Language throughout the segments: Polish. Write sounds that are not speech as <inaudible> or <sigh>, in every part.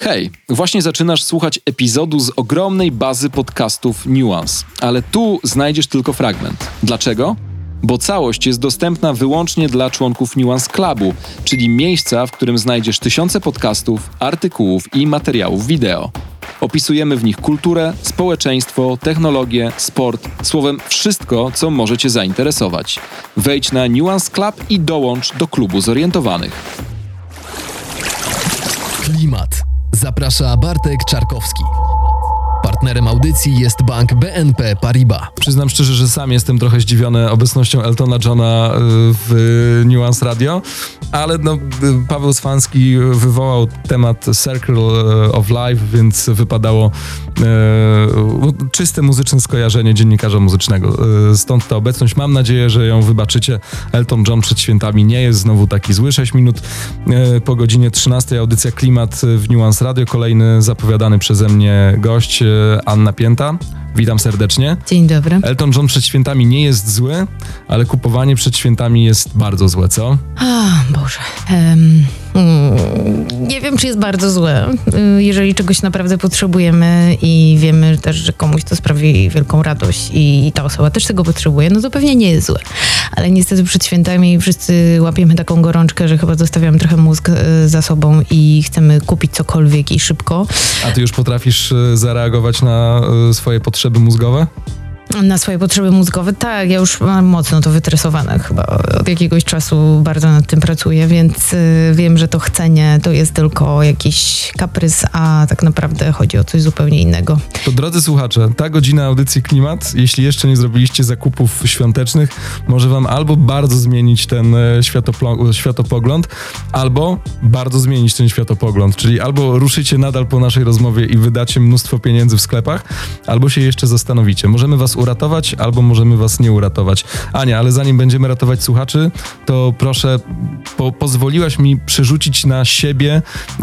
Hej, właśnie zaczynasz słuchać epizodu z ogromnej bazy podcastów Nuance, ale tu znajdziesz tylko fragment. Dlaczego? Bo całość jest dostępna wyłącznie dla członków Nuance Clubu, czyli miejsca, w którym znajdziesz tysiące podcastów, artykułów i materiałów wideo. Opisujemy w nich kulturę, społeczeństwo, technologię, sport, słowem wszystko, co może Cię zainteresować. Wejdź na Nuance Club i dołącz do klubu zorientowanych. Zaprasza Bartek Czarkowski. Partnerem audycji jest bank BNP Paribas. Przyznam szczerze, że sam jestem trochę zdziwiony obecnością Eltona Johna y, w Nuance Radio, ale no, y, Paweł Swanski wywołał temat Circle of Life, więc wypadało e, czyste muzyczne skojarzenie dziennikarza muzycznego. E, stąd ta obecność. Mam nadzieję, że ją wybaczycie. Elton John przed świętami nie jest znowu taki zły. 6 minut e, po godzinie 13 audycja Klimat w Nuance Radio. Kolejny zapowiadany przeze mnie gość Anna Pięta. Witam serdecznie. Dzień dobry. Elton John przed świętami nie jest zły, ale kupowanie przed świętami jest bardzo złe, co? A, Boże. Um, nie wiem, czy jest bardzo złe. Y, jeżeli czegoś naprawdę potrzebujemy i wiemy też, że komuś to sprawi wielką radość i ta osoba też tego potrzebuje, no to pewnie nie jest złe. Ale niestety przed świętami wszyscy łapiemy taką gorączkę, że chyba zostawiamy trochę mózg y, za sobą i chcemy kupić cokolwiek i szybko. A ty już potrafisz y, zareagować na swoje potrzeby mózgowe? Na swoje potrzeby mózgowe, tak, ja już mam mocno to wytresowane chyba. Od jakiegoś czasu bardzo nad tym pracuję, więc y, wiem, że to chcenie to jest tylko jakiś kaprys, a tak naprawdę chodzi o coś zupełnie innego. To drodzy słuchacze, ta godzina audycji Klimat, jeśli jeszcze nie zrobiliście zakupów świątecznych, może wam albo bardzo zmienić ten e, światopogląd, albo bardzo zmienić ten światopogląd, czyli albo ruszycie nadal po naszej rozmowie i wydacie mnóstwo pieniędzy w sklepach, albo się jeszcze zastanowicie. Możemy was uratować, albo możemy was nie uratować. Ania, ale zanim będziemy ratować słuchaczy, to proszę, po, pozwoliłaś mi przerzucić na siebie e,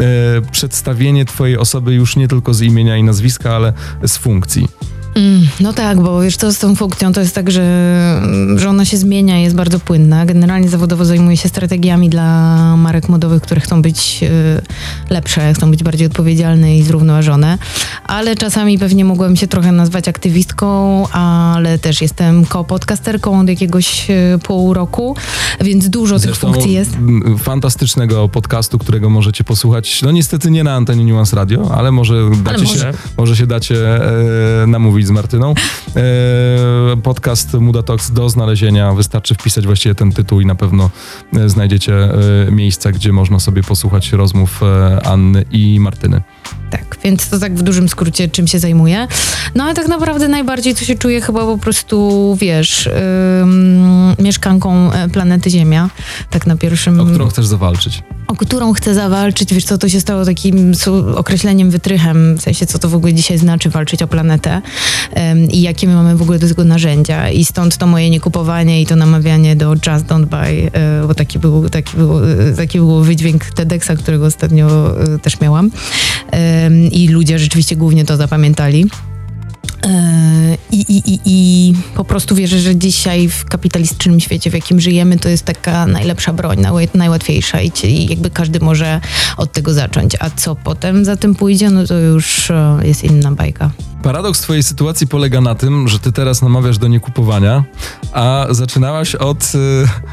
przedstawienie twojej osoby już nie tylko z imienia i nazwiska, ale z funkcji. Mm, no tak, bo wiesz co, z tą funkcją to jest tak, że, że ona się zmienia, jest bardzo płynna. Generalnie zawodowo zajmuję się strategiami dla marek modowych, które chcą być y, lepsze, chcą być bardziej odpowiedzialne i zrównoważone, ale czasami pewnie mogłem się trochę nazwać aktywistką, ale też jestem ko-podcasterką od jakiegoś y, pół roku, więc dużo tych Zresztą funkcji jest. fantastycznego podcastu, którego możecie posłuchać. No niestety nie na antenie Nuance Radio, ale może dacie może. się, może się dacie e, namówić z Martyną. E, podcast Muda Talks do znalezienia. Wystarczy wpisać właściwie ten tytuł i na pewno e, znajdziecie e, miejsca, gdzie można sobie posłuchać rozmów Anny i Martyny. Tak, więc to tak w dużym skrócie, czym się zajmuję. No ale tak naprawdę najbardziej to się czuję chyba po prostu, wiesz, ym, mieszkanką e, planety Ziemia, tak na pierwszym... O którą chcesz zawalczyć. o którą chcę zawalczyć, wiesz co, to się stało takim określeniem, wytrychem, w sensie co to w ogóle dzisiaj znaczy walczyć o planetę i jakie my mamy w ogóle do tego narzędzia i stąd to moje niekupowanie i to namawianie do just don't buy, e, bo taki był, taki był, e, taki był wydźwięk TEDxa, którego ostatnio też miałam i ludzie rzeczywiście głównie to zapamiętali. E, I, i, i, I po prostu wierzę, że dzisiaj w kapitalistycznym świecie, w jakim żyjemy, to jest taka najlepsza broń, naj- najłatwiejsza i jakby każdy może od tego zacząć. A co potem za tym pójdzie, no to już e, jest inna bajka. Paradoks twojej sytuacji polega na tym, że ty teraz namawiasz do niekupowania, a zaczynałaś od y,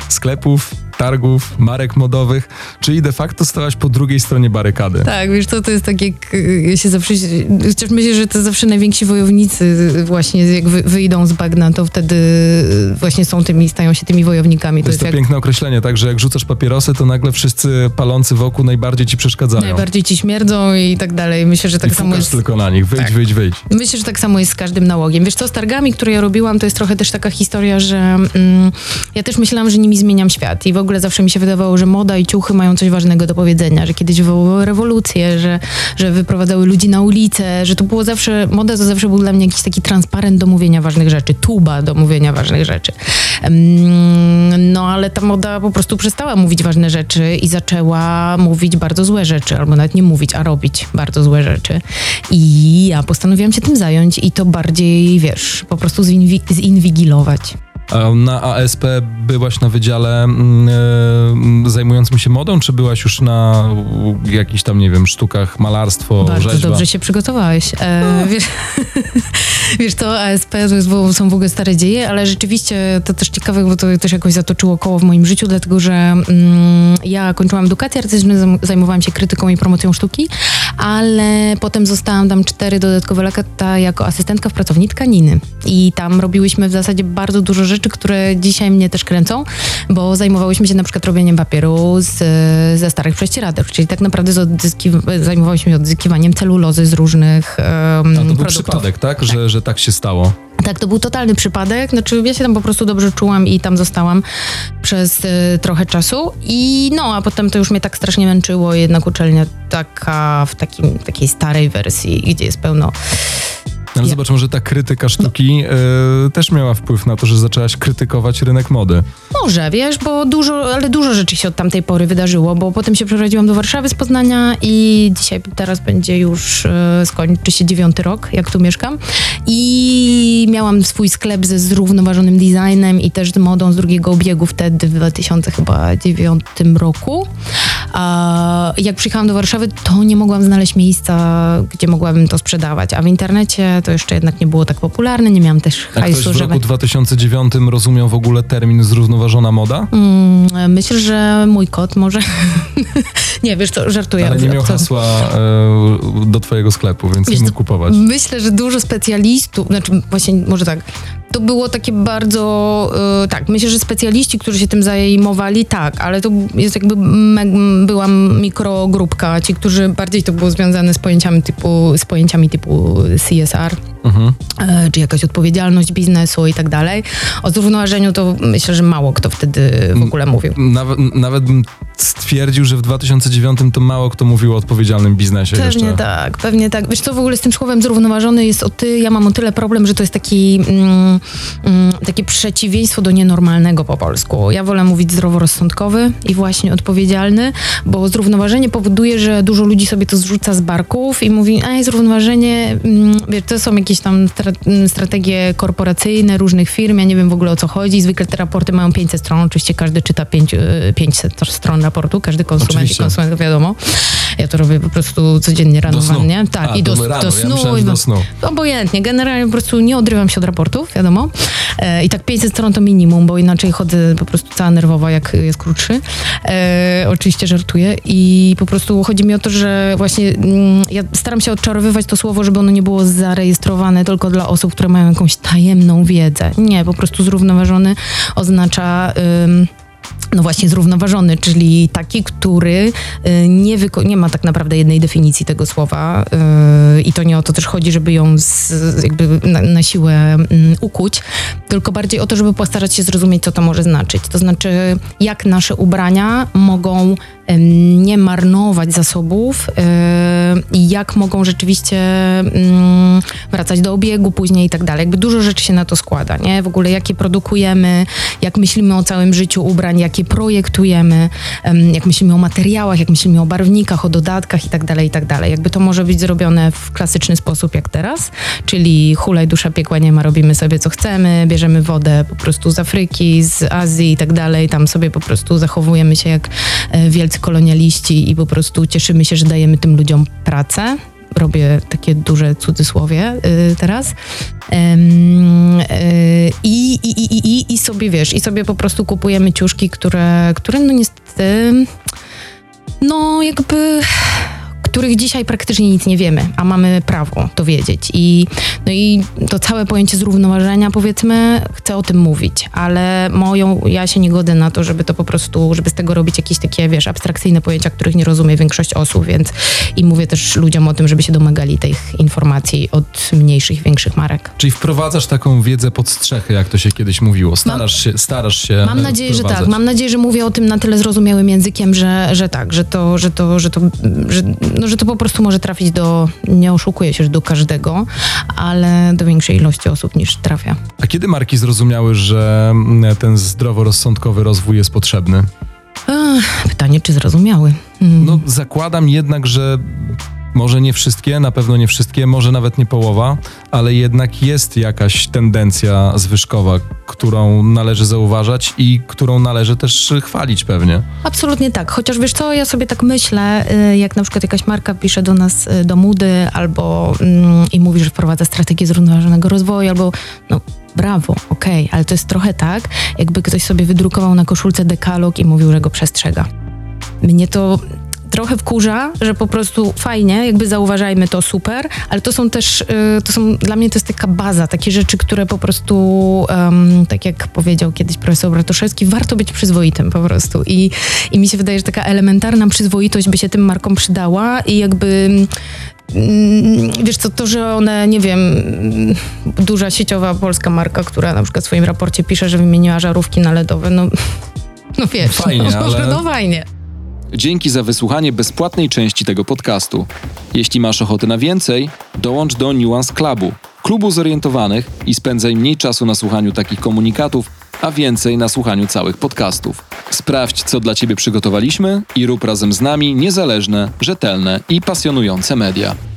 sklepów, targów, marek modowych, czyli de facto stałaś po drugiej stronie barykady. Tak, wiesz, to, to jest tak jak ja się zawsze, chociaż myślę, że to zawsze najwięksi wojownicy właśnie jak wy, wyjdą z bagna, to wtedy właśnie są tymi, stają się tymi wojownikami. To jest to jak piękne określenie, tak, że jak rzucasz papierosy, to nagle wszyscy palący wokół najbardziej ci przeszkadzają. najbardziej ci śmierdzą i tak dalej. Myślę, że tak I samo jest... tylko na nich, wyjdź, Tak. wyjdź, wyjdź. Myślę, że tak samo jest z każdym nałogiem. Wiesz co, z targami, które ja robiłam, to jest trochę też taka historia, że mm, ja też myślałam, że nimi zmieniam świat i w ogóle zawsze mi się wydawało, że moda i ciuchy mają coś ważnego do powiedzenia, że kiedyś wywołały rewolucję, że, że wyprowadzały ludzi na ulicę, że to było zawsze, moda to zawsze był dla mnie jakiś taki transparent do mówienia ważnych rzeczy, tuba do mówienia ważnych rzeczy. No ale ta moda po prostu przestała mówić ważne rzeczy i zaczęła mówić bardzo złe rzeczy, albo nawet nie mówić, a robić bardzo złe rzeczy. I ja postanowiłam się tym zająć i to bardziej, wiesz, po prostu zinwi- zinwigilować. Na ASP byłaś na wydziale mm, zajmującym się modą, czy byłaś już na jakichś tam, nie wiem, sztukach, malarstwo, Bardzo rzeźba? dobrze się przygotowałeś. E, wiesz, <laughs> wiesz, to ASP to są w ogóle stare dzieje, ale rzeczywiście to też ciekawe, bo to też jakoś zatoczyło koło w moim życiu, dlatego że mm, ja kończyłam edukację artystyczną, zajm- zajmowałam się krytyką i promocją sztuki, ale potem zostałam tam cztery dodatkowe lata jako asystentka w pracowni tkaniny. I tam robiłyśmy w zasadzie bardzo dużo rzeczy, które dzisiaj mnie też kręcą, bo zajmowałyśmy się na przykład robieniem papieru z, ze starych prześcieradeł, czyli tak naprawdę z odzyskiw- zajmowałyśmy się odzyskiwaniem celulozy z różnych um, A to był produktów. przypadek, tak? Że, że tak się stało. Tak, to był totalny przypadek. Znaczy, ja się tam po prostu dobrze czułam i tam zostałam przez e, trochę czasu. I no, a potem to już mnie tak strasznie męczyło. Jednak uczelnia taka w takim, takiej starej wersji, gdzie jest pełno Ale Ja- zobacz, może ta krytyka sztuki e, też miała wpływ na to, że zaczęłaś krytykować rynek mody. Może, wiesz, bo dużo, ale dużo rzeczy się od tamtej pory wydarzyło, bo potem się przeprowadziłam do Warszawy z Poznania i dzisiaj, teraz będzie już, e, skończy się dziewiąty rok, jak tu mieszkam. I miałam swój sklep ze zrównoważonym designem i też z modą z drugiego obiegu wtedy w 2009 roku. A jak przyjechałam do Warszawy, to nie mogłam znaleźć miejsca, gdzie mogłabym to sprzedawać, a w internecie to jeszcze jednak nie było tak popularne, nie miałam też A ktoś hajsu, w żeby... roku 2009 rozumiał w ogóle termin zrównoważona moda? Mm, myślę, że mój kot może. <laughs> nie, wiesz co, żartuję. Ale nie miał hasła e, do twojego sklepu, więc Wiesz nie mógł kupować. Myślę, że dużo specjalistów, znaczy właśnie może tak, to było takie bardzo, e, tak, myślę, że specjaliści, którzy się tym zajmowali, tak, ale to jest jakby, me- była mikrogrupka, ci, którzy bardziej to było związane z pojęciami typu, z pojęciami typu CSR, Mhm. e, czy jakaś odpowiedzialność biznesu i tak dalej. O zrównoważeniu to myślę, że mało kto wtedy w ogóle mówił. Nawet, nawet bym stwierdził, że w 2009 to mało kto mówił o odpowiedzialnym biznesie Pewnie jeszcze. tak, pewnie tak. Wiesz co, w ogóle z tym słowem zrównoważony jest o ty, ja mam o tyle problem, że to jest taki, mm, mm, takie przeciwieństwo do nienormalnego po polsku. Ja wolę mówić zdroworozsądkowy i właśnie odpowiedzialny, bo zrównoważenie powoduje, że dużo ludzi sobie to zrzuca z barków i mówi, ej, zrównoważenie, mm, wiesz, to są jakieś tam mm, strategie korporacyjne różnych firm, ja nie wiem w ogóle o co chodzi. Zwykle te raporty mają 500 stron, oczywiście każdy czyta 5, 500 stron raportu, każdy konsument i Oczywiście. konsument, wiadomo. Ja to robię po prostu codziennie rano wannie. Tak, A, i do, do. Ja snu. myślałem, i że do, snu. Obojętnie, generalnie po prostu nie odrywam się od raportów, wiadomo. E, I tak 500 stron to minimum, bo inaczej chodzę po prostu cała nerwowa, jak jest krótszy. E, oczywiście żartuję i po prostu chodzi mi o to, że właśnie mm, ja staram się odczarowywać to słowo, żeby ono nie było zarejestrowane tylko dla osób, które mają jakąś tajemną wiedzę. Nie, po prostu zrównoważony oznacza... Ym, no właśnie zrównoważony, czyli taki, który y, nie, nie ma tak naprawdę jednej definicji tego słowa y, i to nie o to też chodzi, żeby ją z, jakby na, na siłę mm, ukuć, tylko bardziej o to, żeby postarać się zrozumieć, co to może znaczyć. To znaczy, jak nasze ubrania mogą nie marnować zasobów i jak mogą rzeczywiście mm, wracać do obiegu później i tak dalej. Jakby dużo rzeczy się na to składa, nie? W ogóle jakie produkujemy, jak myślimy o całym życiu ubrań, jakie projektujemy, em, jak myślimy o materiałach, jak myślimy o barwnikach, o dodatkach i tak dalej, i tak dalej. Jakby to może być zrobione w klasyczny sposób jak teraz, czyli hulaj dusza piekła nie ma, robimy sobie co chcemy, bierzemy wodę po prostu z Afryki, z Azji i tak dalej, tam sobie po prostu zachowujemy się jak e, wielcy kolonialiści i po prostu cieszymy się, że dajemy tym ludziom pracę. Robię takie duże cudzysłowie y, teraz. Y, i, i, i, i, I sobie wiesz, i sobie po prostu kupujemy ciuszki, które, które no niestety, no jakby których dzisiaj praktycznie nic nie wiemy, a mamy prawo to wiedzieć. I, no i to całe pojęcie zrównoważenia, powiedzmy, chcę o tym mówić, ale moją, ja się nie godzę na to, żeby to po prostu, żeby z tego robić jakieś takie, wiesz, abstrakcyjne pojęcia, których nie rozumie większość osób, więc i mówię też ludziom o tym, żeby się domagali tych informacji od mniejszych, większych marek. Czyli wprowadzasz taką wiedzę pod strzechy, jak to się kiedyś mówiło. Starasz się, starasz się Mam e, nadzieję, że tak. wprowadzać. Mam nadzieję, że mówię o tym na tyle zrozumiałym językiem, że, że tak, że to, że to, że to, że, no, że to po prostu może trafić do, nie oszukuję się, że do każdego, ale do większej ilości osób niż trafia. A kiedy marki zrozumiały, że mm, ten zdroworozsądkowy rozwój jest potrzebny? Pytanie, czy zrozumiały? Hmm. No zakładam jednak, że może nie wszystkie, na pewno nie wszystkie, może nawet nie połowa, ale jednak jest jakaś tendencja zwyżkowa, którą należy zauważać i którą należy też chwalić pewnie. Absolutnie tak. Chociaż wiesz co, ja sobie tak myślę, y, jak na przykład jakaś marka pisze do nas y, do Moody albo mm, i mówi, że wprowadza strategię zrównoważonego rozwoju, albo no brawo, okej, ale to jest trochę tak, jakby ktoś sobie wydrukował na koszulce dekalog i mówił, że go przestrzega. Mnie to trochę wkurza, że po prostu fajnie, jakby zauważajmy to super, ale to są też, y, to są, dla mnie to jest taka baza, takie rzeczy, które po prostu, em, tak jak powiedział kiedyś profesor Bratuszewski, warto być przyzwoitym po prostu I, i mi się wydaje, że taka elementarna przyzwoitość by się tym markom przydała i jakby mm, wiesz co, to, że one, nie wiem, duża sieciowa polska marka, która na przykład w swoim raporcie pisze, że wymieniła żarówki na LEDowe, no, no wiesz, Fajnie, no, <laughs> ale- no fajnie. Dzięki za wysłuchanie bezpłatnej części tego podcastu. Jeśli masz ochotę na więcej, dołącz do Nuance Clubu, klubu zorientowanych i spędzaj mniej czasu na słuchaniu takich komunikatów, a więcej na słuchaniu całych podcastów. Sprawdź, co dla Ciebie przygotowaliśmy i rób razem z nami niezależne, rzetelne i pasjonujące media.